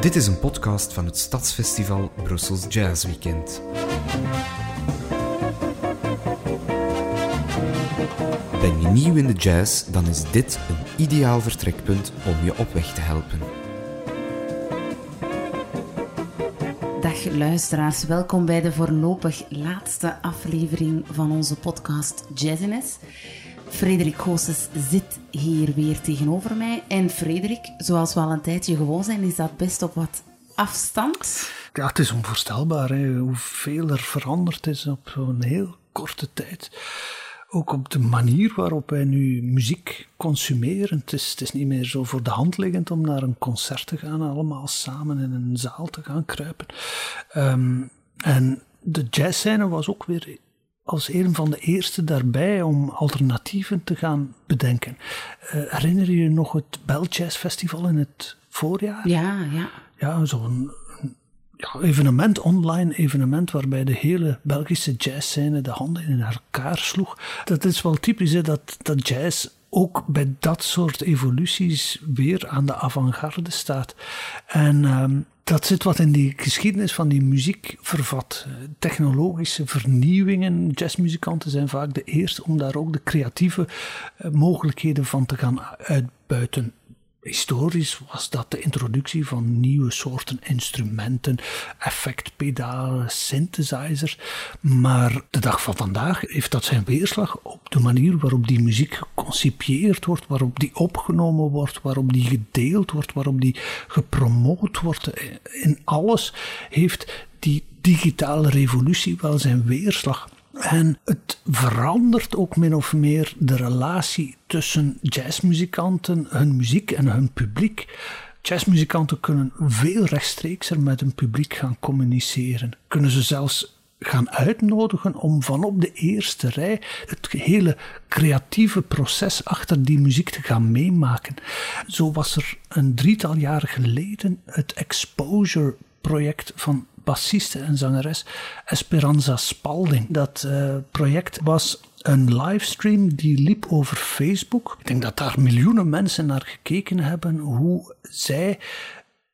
Dit is een podcast van het Stadsfestival Brussels Jazz Weekend. Ben je nieuw in de jazz, dan is dit een ideaal vertrekpunt om je op weg te helpen. Dag luisteraars, welkom bij de voorlopig laatste aflevering van onze podcast Jazziness. Frederik Goossens zit hier weer tegenover mij. En Frederik, zoals we al een tijdje gewoon zijn, is dat best op wat afstand. Ja, het is onvoorstelbaar hè, hoeveel er veranderd is op zo'n heel korte tijd. Ook op de manier waarop wij nu muziek consumeren. Het is, niet meer zo voor de hand liggend om naar een concert te gaan, allemaal samen in een zaal te gaan kruipen. Um, en de jazzscène was ook weer als een van de eerste daarbij om alternatieven te gaan bedenken. Uh, herinner je je nog het Bell Jazz Festival in het voorjaar? Ja, ja. Ja, zo'n ja, evenement, online evenement, waarbij de hele Belgische jazzscène de handen in elkaar sloeg. Dat is wel typisch, hè, dat, dat jazz ook bij dat soort evoluties weer aan de avant-garde staat. En um, dat zit wat in die geschiedenis van die muziek vervat. Technologische vernieuwingen. Jazzmuzikanten zijn vaak de eerste om daar ook de creatieve eh, mogelijkheden van te gaan uitbuiten. Historisch was dat de introductie van nieuwe soorten instrumenten, effectpedalen, synthesizers. Maar de dag van vandaag heeft dat zijn weerslag op de manier waarop die muziek geconcipieerd wordt, waarop die opgenomen wordt, waarop die gedeeld wordt, waarop die gepromoot wordt. In alles heeft die digitale revolutie wel zijn weerslag. En het verandert ook min of meer de relatie tussen jazzmuzikanten, hun muziek en hun publiek. Jazzmuzikanten kunnen veel rechtstreekser met hun publiek gaan communiceren. Kunnen ze zelfs gaan uitnodigen om van op de eerste rij het hele creatieve proces achter die muziek te gaan meemaken. Zo was er een drietal jaren geleden het Exposure project van bassiste en zangeres Esperanza Spalding. Dat uh, project was een livestream die liep over Facebook. Ik denk dat daar miljoenen mensen naar gekeken hebben hoe zij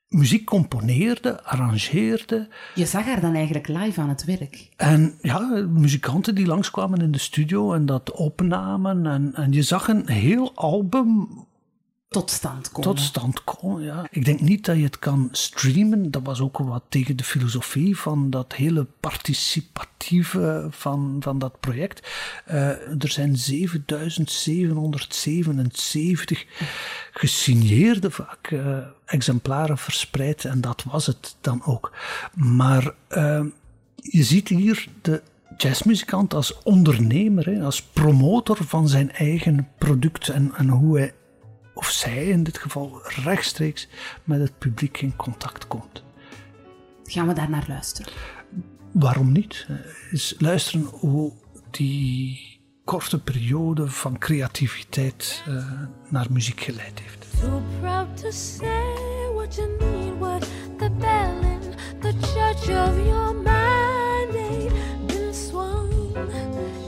muziek componeerde, arrangeerde. Je zag haar dan eigenlijk live aan het werk. En ja, muzikanten die langskwamen in de studio en dat opnamen. En, en je zag een heel album tot stand komen. Tot stand komen, ja. Ik denk niet dat je het kan streamen. Dat was ook wat tegen de filosofie van dat hele participatieve van, van dat project. Uh, er zijn 7777 gesigneerde vaak uh, exemplaren verspreid en dat was het dan ook. Maar uh, je ziet hier de jazzmuzikant als ondernemer, als promotor van zijn eigen product en, en hoe hij of zij in dit geval rechtstreeks met het publiek in contact komt. Gaan we daar naar luisteren? Waarom niet? Is luisteren hoe die korte periode van creativiteit uh, naar muziek geleid heeft. So proud to say what you need, what the bell in the church of your mind ain't been swung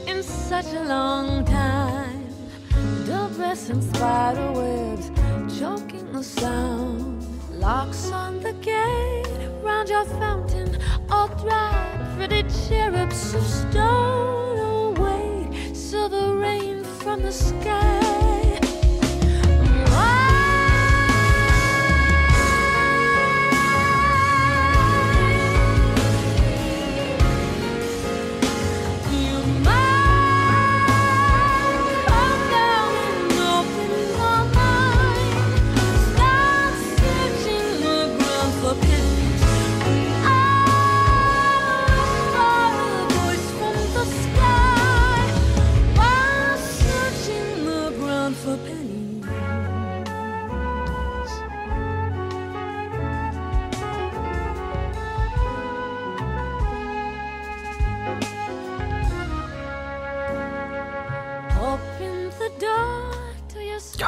in such a long time. Dress and spider webs choking the sound. Locks on the gate round your fountain, all dry, pretty cherubs of stone. Oh, wait, silver rain from the sky.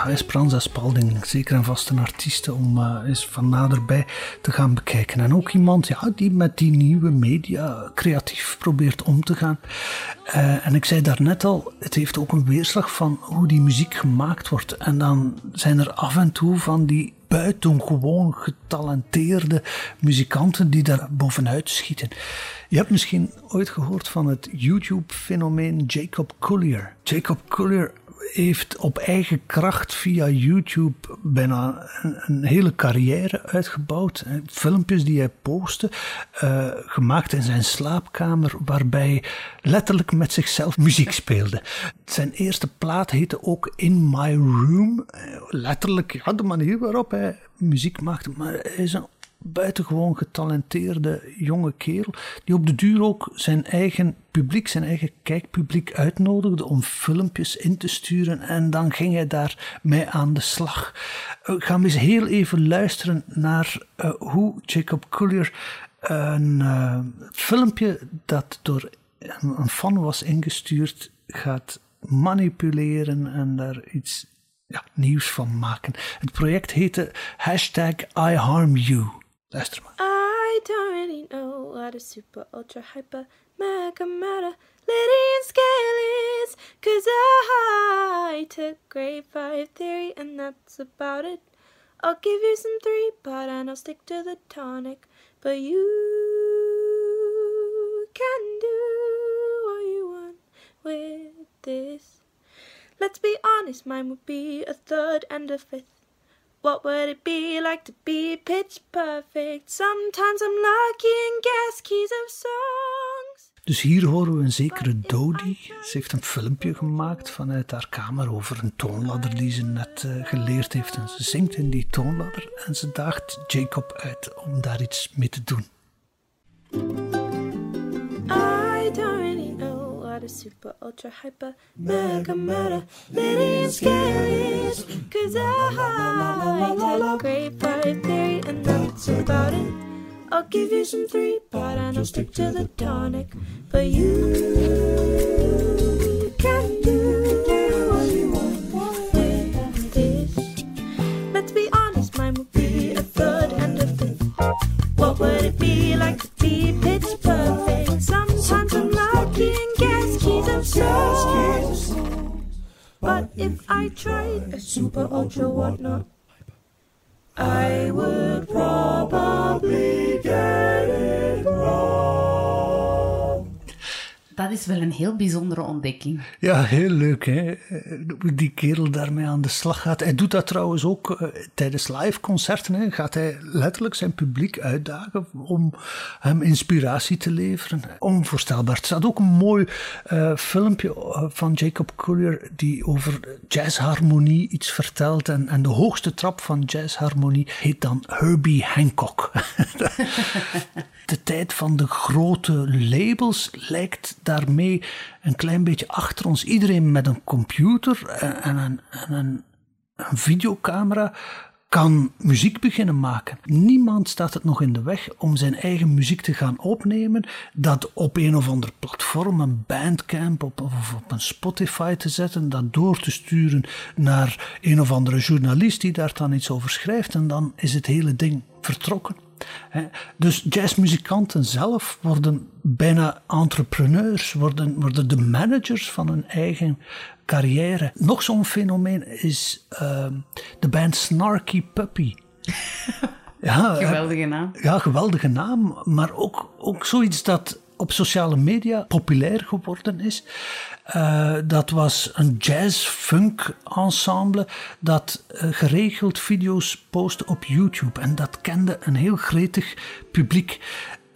Esperanza Spalding zeker en vast een artiest om uh, eens van naderbij te gaan bekijken. En ook iemand ja, die met die nieuwe media creatief probeert om te gaan. Uh, en ik zei daarnet al, het heeft ook een weerslag van hoe die muziek gemaakt wordt. En dan zijn er af en toe van die buitengewoon getalenteerde muzikanten die daar bovenuit schieten. Je hebt misschien ooit gehoord van het YouTube-fenomeen Jacob Collier. Jacob Collier heeft op eigen kracht via YouTube bijna een, hele carrière uitgebouwd. Filmpjes die hij postte, uh, gemaakt in zijn slaapkamer, waarbij letterlijk met zichzelf muziek speelde. Zijn eerste plaat heette ook In My Room. Eh, letterlijk, ja, de manier waarop hij muziek maakte. Maar hij is een buitengewoon getalenteerde jonge kerel, die op de duur ook zijn eigen publiek, zijn eigen kijkpubliek uitnodigde om filmpjes in te sturen en dan ging hij daar mee aan de slag. Eh, gaan eens heel even luisteren naar uh, hoe Jacob Collier een uh, filmpje dat door een fan was ingestuurd gaat manipuleren en daar iets ja, nieuws van maken. Het project heette hashtag I Harm You. I don't really know what a super ultra hyper mega meta Lydian scale is Cause I took grade 5 theory and that's about it. I'll give you some 3 but and I'll stick to the tonic. But you can do what you want with this. Let's be honest, mine would be a third and a fifth What would it be like to be pitch perfect? Sometimes I'm lucky and guess keys of songs. Dus hier horen we een zekere Dodie. Ze heeft een filmpje gemaakt vanuit haar kamer over een toonladder die ze net uh, geleerd heeft. En ze zingt in die toonladder en ze daagt Jacob uit om daar iets mee te doen. a super ultra hyper mega meta million scaries. Grade five theory and that's about it. I'll give you some three, but I don't stick to the tonic. But you can do what you want with this. Let's be honest, mine would be a third and a fifth. What would it be like to be pitch perfect? Sometimes I'm lucky and guess keys of songs. But if I tried a super ultra whatnot, I would probably get it Dat is wel een heel bijzondere ontdekking. Ja, heel leuk hè. Hoe die kerel daarmee aan de slag gaat. Hij doet dat trouwens ook uh, tijdens live concerten. Hè. Gaat hij letterlijk zijn publiek uitdagen om hem inspiratie te leveren. Onvoorstelbaar. Er staat ook een mooi uh, filmpje eh, van Jacob Collier die over jazzharmonie iets vertelt. En, en de hoogste trap van jazzharmonie heet dan Herbie Hancock. de tijd van de grote labels lijkt daarmee een klein beetje achter ons. Iedereen met een computer en een, en een, een videocamera kan muziek beginnen maken. Niemand staat het nog in de weg om zijn eigen muziek te gaan opnemen, dat op een of ander platform, een bandcamp op, of op een Spotify te zetten, dat door te sturen naar een of andere journalist die daar dan iets over schrijft en dan is het hele ding vertrokken. Dus jazzmuzikanten zelf worden bijna entrepreneurs, worden, worden de managers van hun eigen carrière. Nog zo'n fenomeen is uh, de band Snarky Puppy. ja, geweldige naam. Ja, geweldige naam. Maar ook, ook zoiets dat op sociale media populair geworden is. Uh, dat was een jazz-funk ensemble dat uh, geregeld video's postte op YouTube. En dat kende een heel gretig publiek.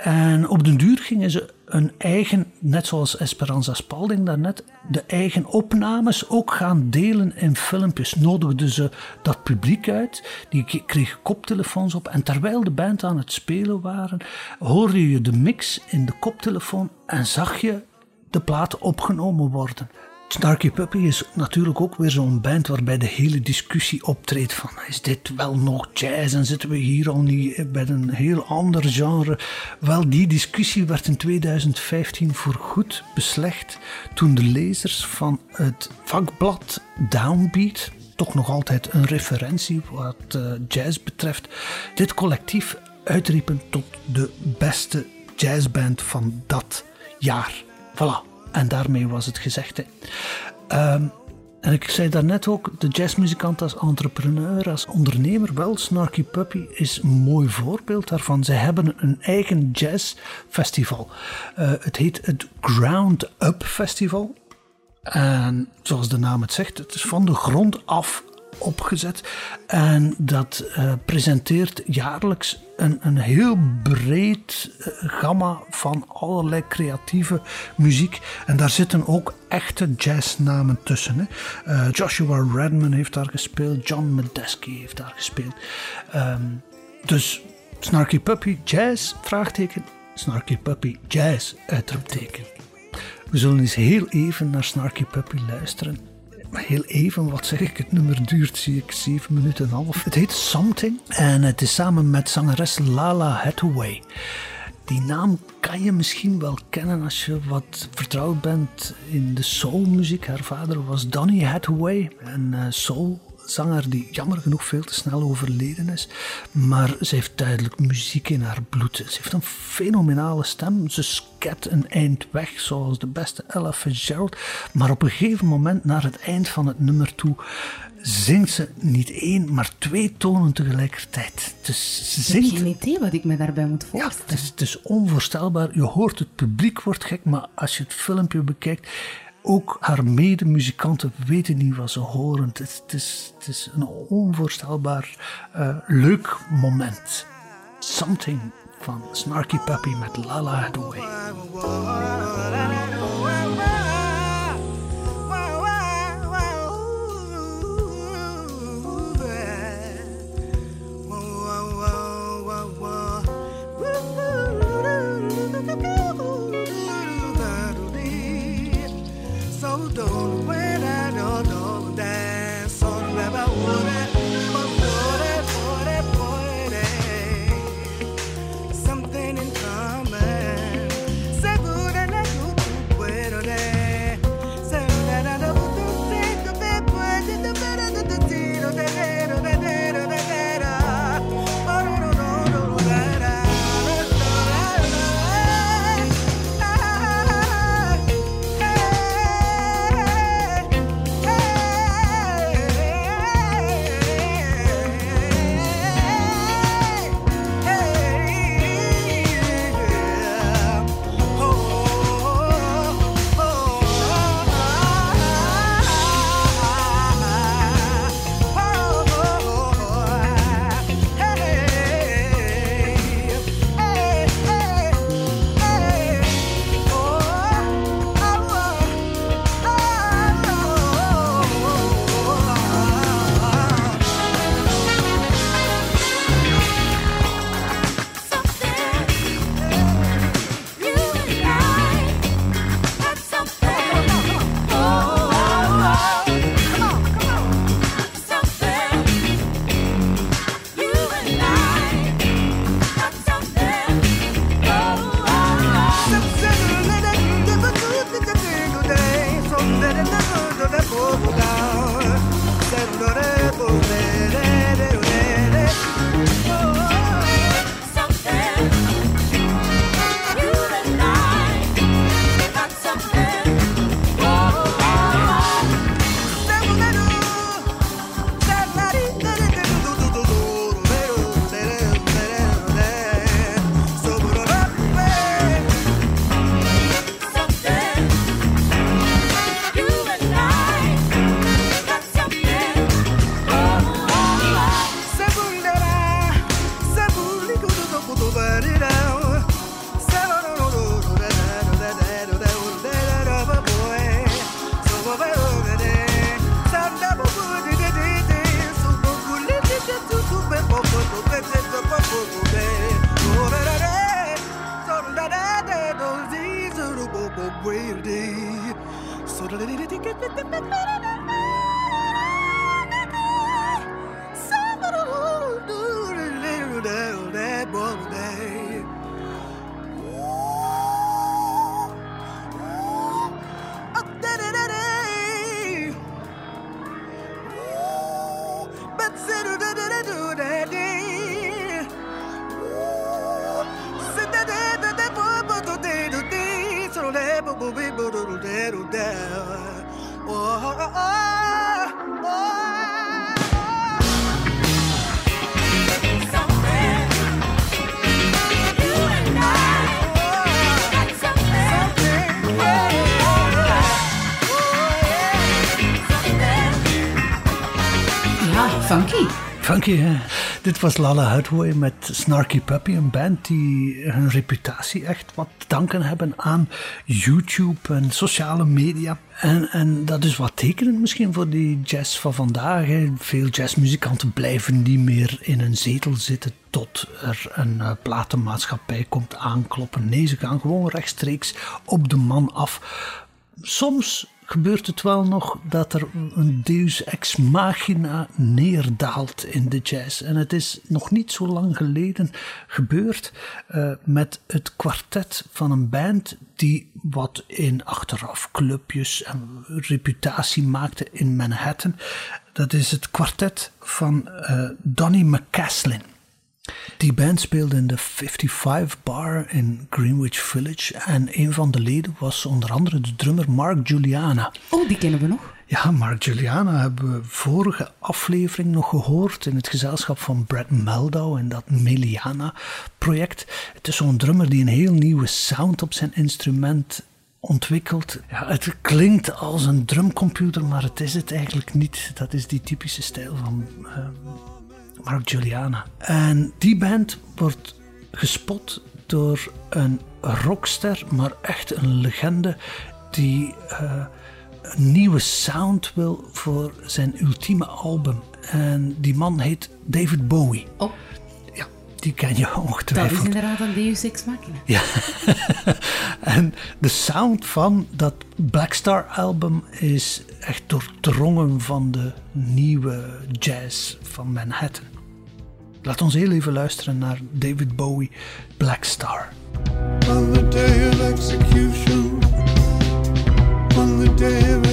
En op den duur gingen ze een eigen, net zoals Esperanza Spalding daarnet, de eigen opnames ook gaan delen in filmpjes. Nodigden ze dat publiek uit, die kregen koptelefoons op. En terwijl de band aan het spelen waren, hoorde je de mix in de koptelefoon en zag je de plaat opgenomen worden. Snarky Puppy is natuurlijk ook weer zo'n band waarbij de hele discussie optreedt van is dit wel nog jazz en zitten we hier al niet bij een heel ander genre. Wel, die discussie werd in 2015 voorgoed beslecht toen de lezers van het vakblad Downbeat, toch nog altijd een referentie wat uh, jazz betreft, dit collectief uitriepen tot de beste jazzband van dat jaar. Voilà. En daarmee was het gezegd. Um, En ik zei daarnet ook, de jazzmuzikant als entrepreneur, als ondernemer, wel, Snarky Puppy is een mooi voorbeeld daarvan. Ze hebben een eigen jazzfestival. Uh, het heet het Ground Up Festival. En zoals de naam het zegt, het is van de grond af opgezet. En dat uh, presenteert jaarlijks een, een heel breed uh, gamma van allerlei creatieve muziek. En daar zitten ook echte jazznamen tussen. Hè. Uh, Joshua Redman heeft daar gespeeld, John Medeski heeft daar gespeeld. Um, dus Snarky Puppy Jazz, vraagteken. Snarky Puppy Jazz, uitroepteken. We zullen eens heel even naar Snarky Puppy luisteren. Heel even, wat zeg ik, het nummer duurt, zie ik, 7 minuten en een half. Het heet Something en het is samen met zangeres Lala Hathaway. Die naam kan je misschien wel kennen als je wat vertrouwd bent in de soulmuziek. Haar vader was Donny Hathaway en uh, soul zanger die jammer genoeg veel te snel overleden is. Maar ze heeft duidelijk muziek in haar bloed. Ze heeft een fenomenale stem. Ze sket een eind weg, zoals de beste Ella Fitzgerald. Maar op een gegeven moment, naar het eind van het nummer toe, zingt ze niet één, maar twee tonen tegelijkertijd. Dus ze zingt... Ik heb geen idee wat ik me daarbij moet voorstellen. Ja, het, is, het is onvoorstelbaar. Je hoort het publiek wordt gek, maar als je het filmpje bekijkt, ook haar medemuzikanten weten niet wat ze horen. Het is, het is, een onvoorstelbaar uh, leuk moment. Something van Snarky Puppy met Lala Hathaway. Dit was Lala Hathaway met Snarky Puppy, een band die hun reputatie echt wat te danken hebben aan YouTube en sociale media. En, en dat is wat tekenend misschien voor die jazz van vandaag. Veel jazzmuzikanten blijven niet meer in een zetel zitten tot er een uh, platenmaatschappij komt aankloppen. Nee, ze gaan gewoon rechtstreeks op de man af. Soms gebeurt het wel nog dat er een deus ex machina neerdaalt in de jazz. En het is nog niet zo lang geleden gebeurd uh, met het kwartet van een band die wat in achteraf clubjes en reputatie maakte in Manhattan. Dat is het kwartet van uh, Donny McCaslin. Die band speelde in de 55 Bar in Greenwich Village. En een van de leden was onder andere de drummer Mark Juliana. Oh, die kennen we nog. Ja, Mark Juliana hebben we vorige aflevering nog gehoord in het gezelschap van Brad Meldau en dat Meliana-project. Het is zo'n drummer die een heel nieuwe sound op zijn instrument ontwikkelt. Ja, het klinkt als een drumcomputer, maar het is het eigenlijk niet. Dat is die typische stijl van uh, Mark Juliana. En die band wordt gespot door een rockster, maar echt een legende die uh, een nieuwe sound wil voor zijn ultieme album. En die man heet David Bowie. Oh. Ja, die ken je ongetwijfeld. Dat is inderdaad een Deus Ex Machina. Ja. en de sound van dat Black Star album is echt doordrongen van de nieuwe jazz van Manhattan. Laat ons heel even luisteren naar David Bowie, Black Star. On the day of execution, on the day of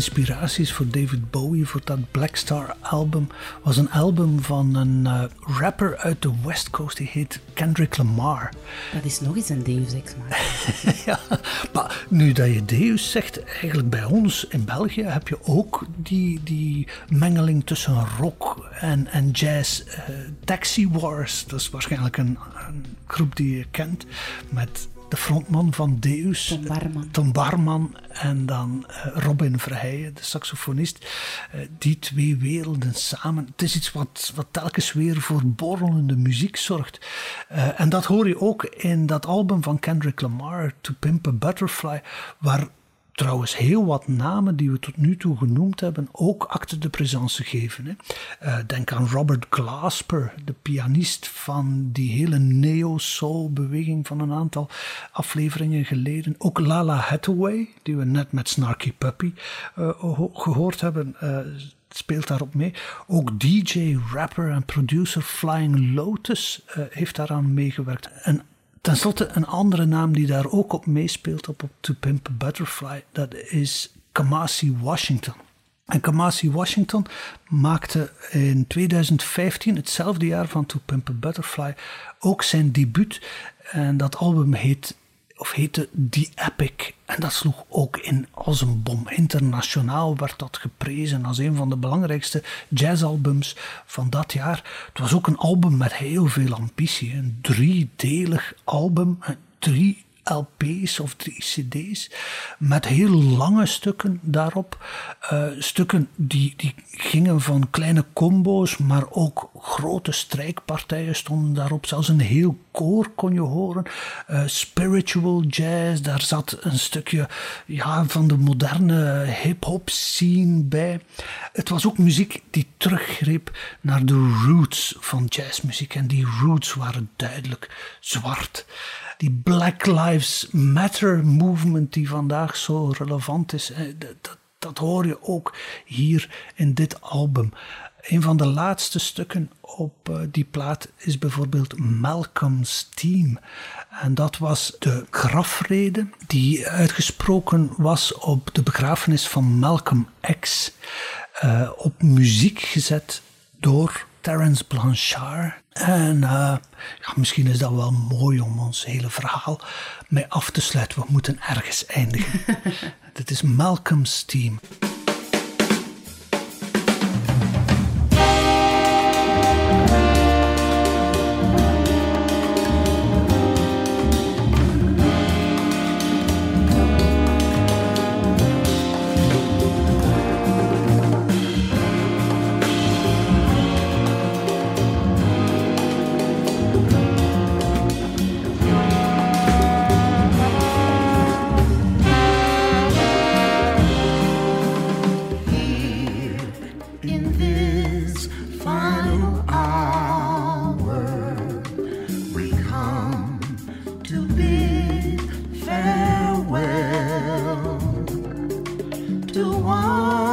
inspiraties voor David Bowie voor dat Black Star album was een album van een eh, rapper uit de West Coast die heet Kendrick Lamar. Dat is nog eens een Deus Ex Machina. ja, maar nu dat je Deus zegt, eigenlijk bij ons in België heb je ook die, die mengeling tussen rock en, en jazz. Eh, Taxi Wars, dat is waarschijnlijk een, een groep die je kent met de frontman van Deus, Tom Barman. Tom Barman en dan eh, Robin Verheijen, de saxofonist. Eh, die twee werelden samen. Het is iets wat, wat telkens weer voor borrelende muziek zorgt. Eh, en dat hoor je ook in dat album van Kendrick Lamar, To Pimp a Butterfly, waar trouwens heel wat namen die we tot nu toe genoemd hebben ook acte de présence geven. Hè. Uh, denk aan Robert Glasper, de pianist van die hele neo-soul-beweging van een aantal afleveringen geleden. Ook Lala Hathaway, die we net met Snarky Puppy uh, gehoord hebben, uh, speelt daarop mee. Ook DJ, rapper en producer Flying Lotus heeft daaraan meegewerkt. En Ten slotte een andere naam die daar ook op meespeelt op, op To Pimp a Butterfly, dat is Kamasi Washington. En Kamasi Washington maakte in 2015, hetzelfde jaar van To Pimp a Butterfly, ook zijn debuut. En dat album heet, of heette The Epic. En dat sloeg ook in als een bom. Internationaal werd dat geprezen als een van de belangrijkste jazzalbums van dat jaar. Het was ook een album met heel veel ambitie. Een driedelig album, drie LP's of drie CD's met heel lange stukken daarop. Uh, stukken die, die gingen van kleine combo's, maar ook grote strijkpartijen stonden daarop. Zelfs een heel koor kon je horen. Eh, spiritual jazz, daar zat een stukje ja, van de moderne hip-hop scene bij. Het was ook muziek die teruggreep naar de roots van jazzmuziek. En die roots waren duidelijk zwart. Die Black Lives Matter movement die vandaag zo relevant is, eh, dat, dat, hoor je ook hier in dit album. Een van de laatste stukken op eh, die plaat is bijvoorbeeld Malcolm's Team. En dat was de grafrede die uitgesproken was op de begrafenis van Malcolm X. eh, op muziek gezet door Terence Blanchard. En eh, ja, misschien is dat wel mooi om ons hele verhaal mee af te sluiten. We moeten ergens eindigen. Dit is Malcolm's Team. To one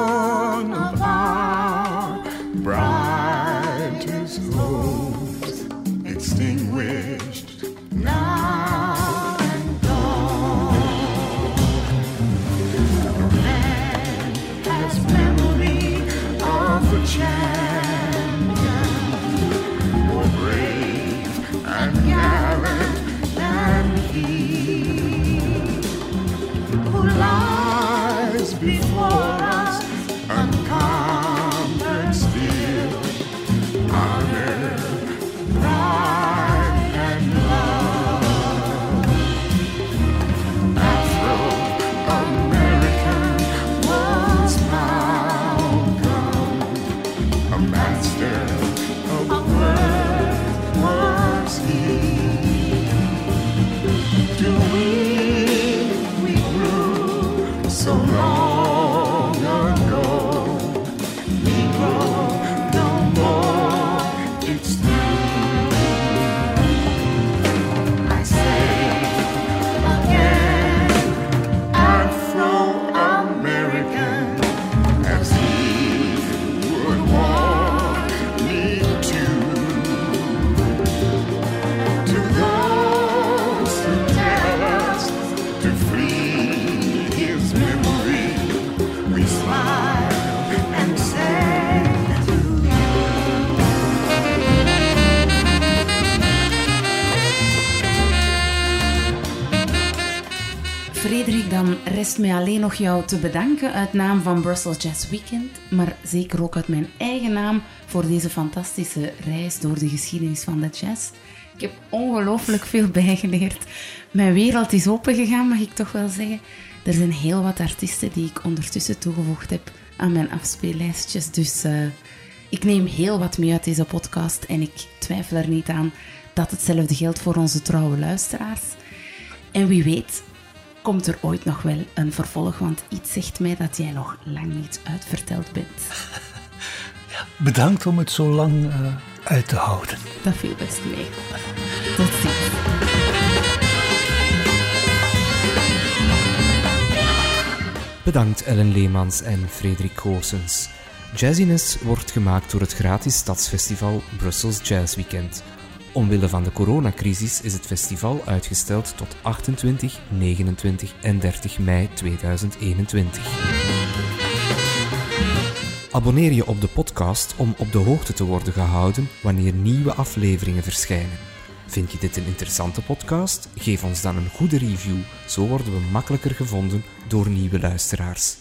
dan rest mij alleen nog jou te bedanken uit naam van Brussels Jazz Weekend, maar zeker ook uit mijn eigen naam voor deze fantastische reis door de geschiedenis van de jazz. Ik heb ongelooflijk veel bijgeleerd. Mijn wereld is opengegaan, mag ik toch wel zeggen. Er zijn heel wat artiesten die ik ondertussen toegevoegd heb aan mijn afspeellijstjes, dus eh, ik neem heel wat mee uit deze podcast en ik twijfel er niet aan dat hetzelfde geldt voor onze trouwe luisteraars. En wie weet komt er ooit nog wel een vervolg, want iets zegt mij dat jij nog lang niet uitverteld bent. Bedankt om het zo lang eh, uit te houden. Dat viel best mee. Tot ziens. Bedankt Ellen Leemans en Frederik Goossens. Jazziness wordt gemaakt door het gratis stadsfestival Brussels Jazz Weekend. Omwille van de coronacrisis is het festival uitgesteld tot 28, 29 en 30 mei 2021. Abonneer je op de podcast om op de hoogte te worden gehouden wanneer nieuwe afleveringen verschijnen. Vind je dit een interessante podcast? Geef ons dan een goede review, zo worden we makkelijker gevonden door nieuwe luisteraars.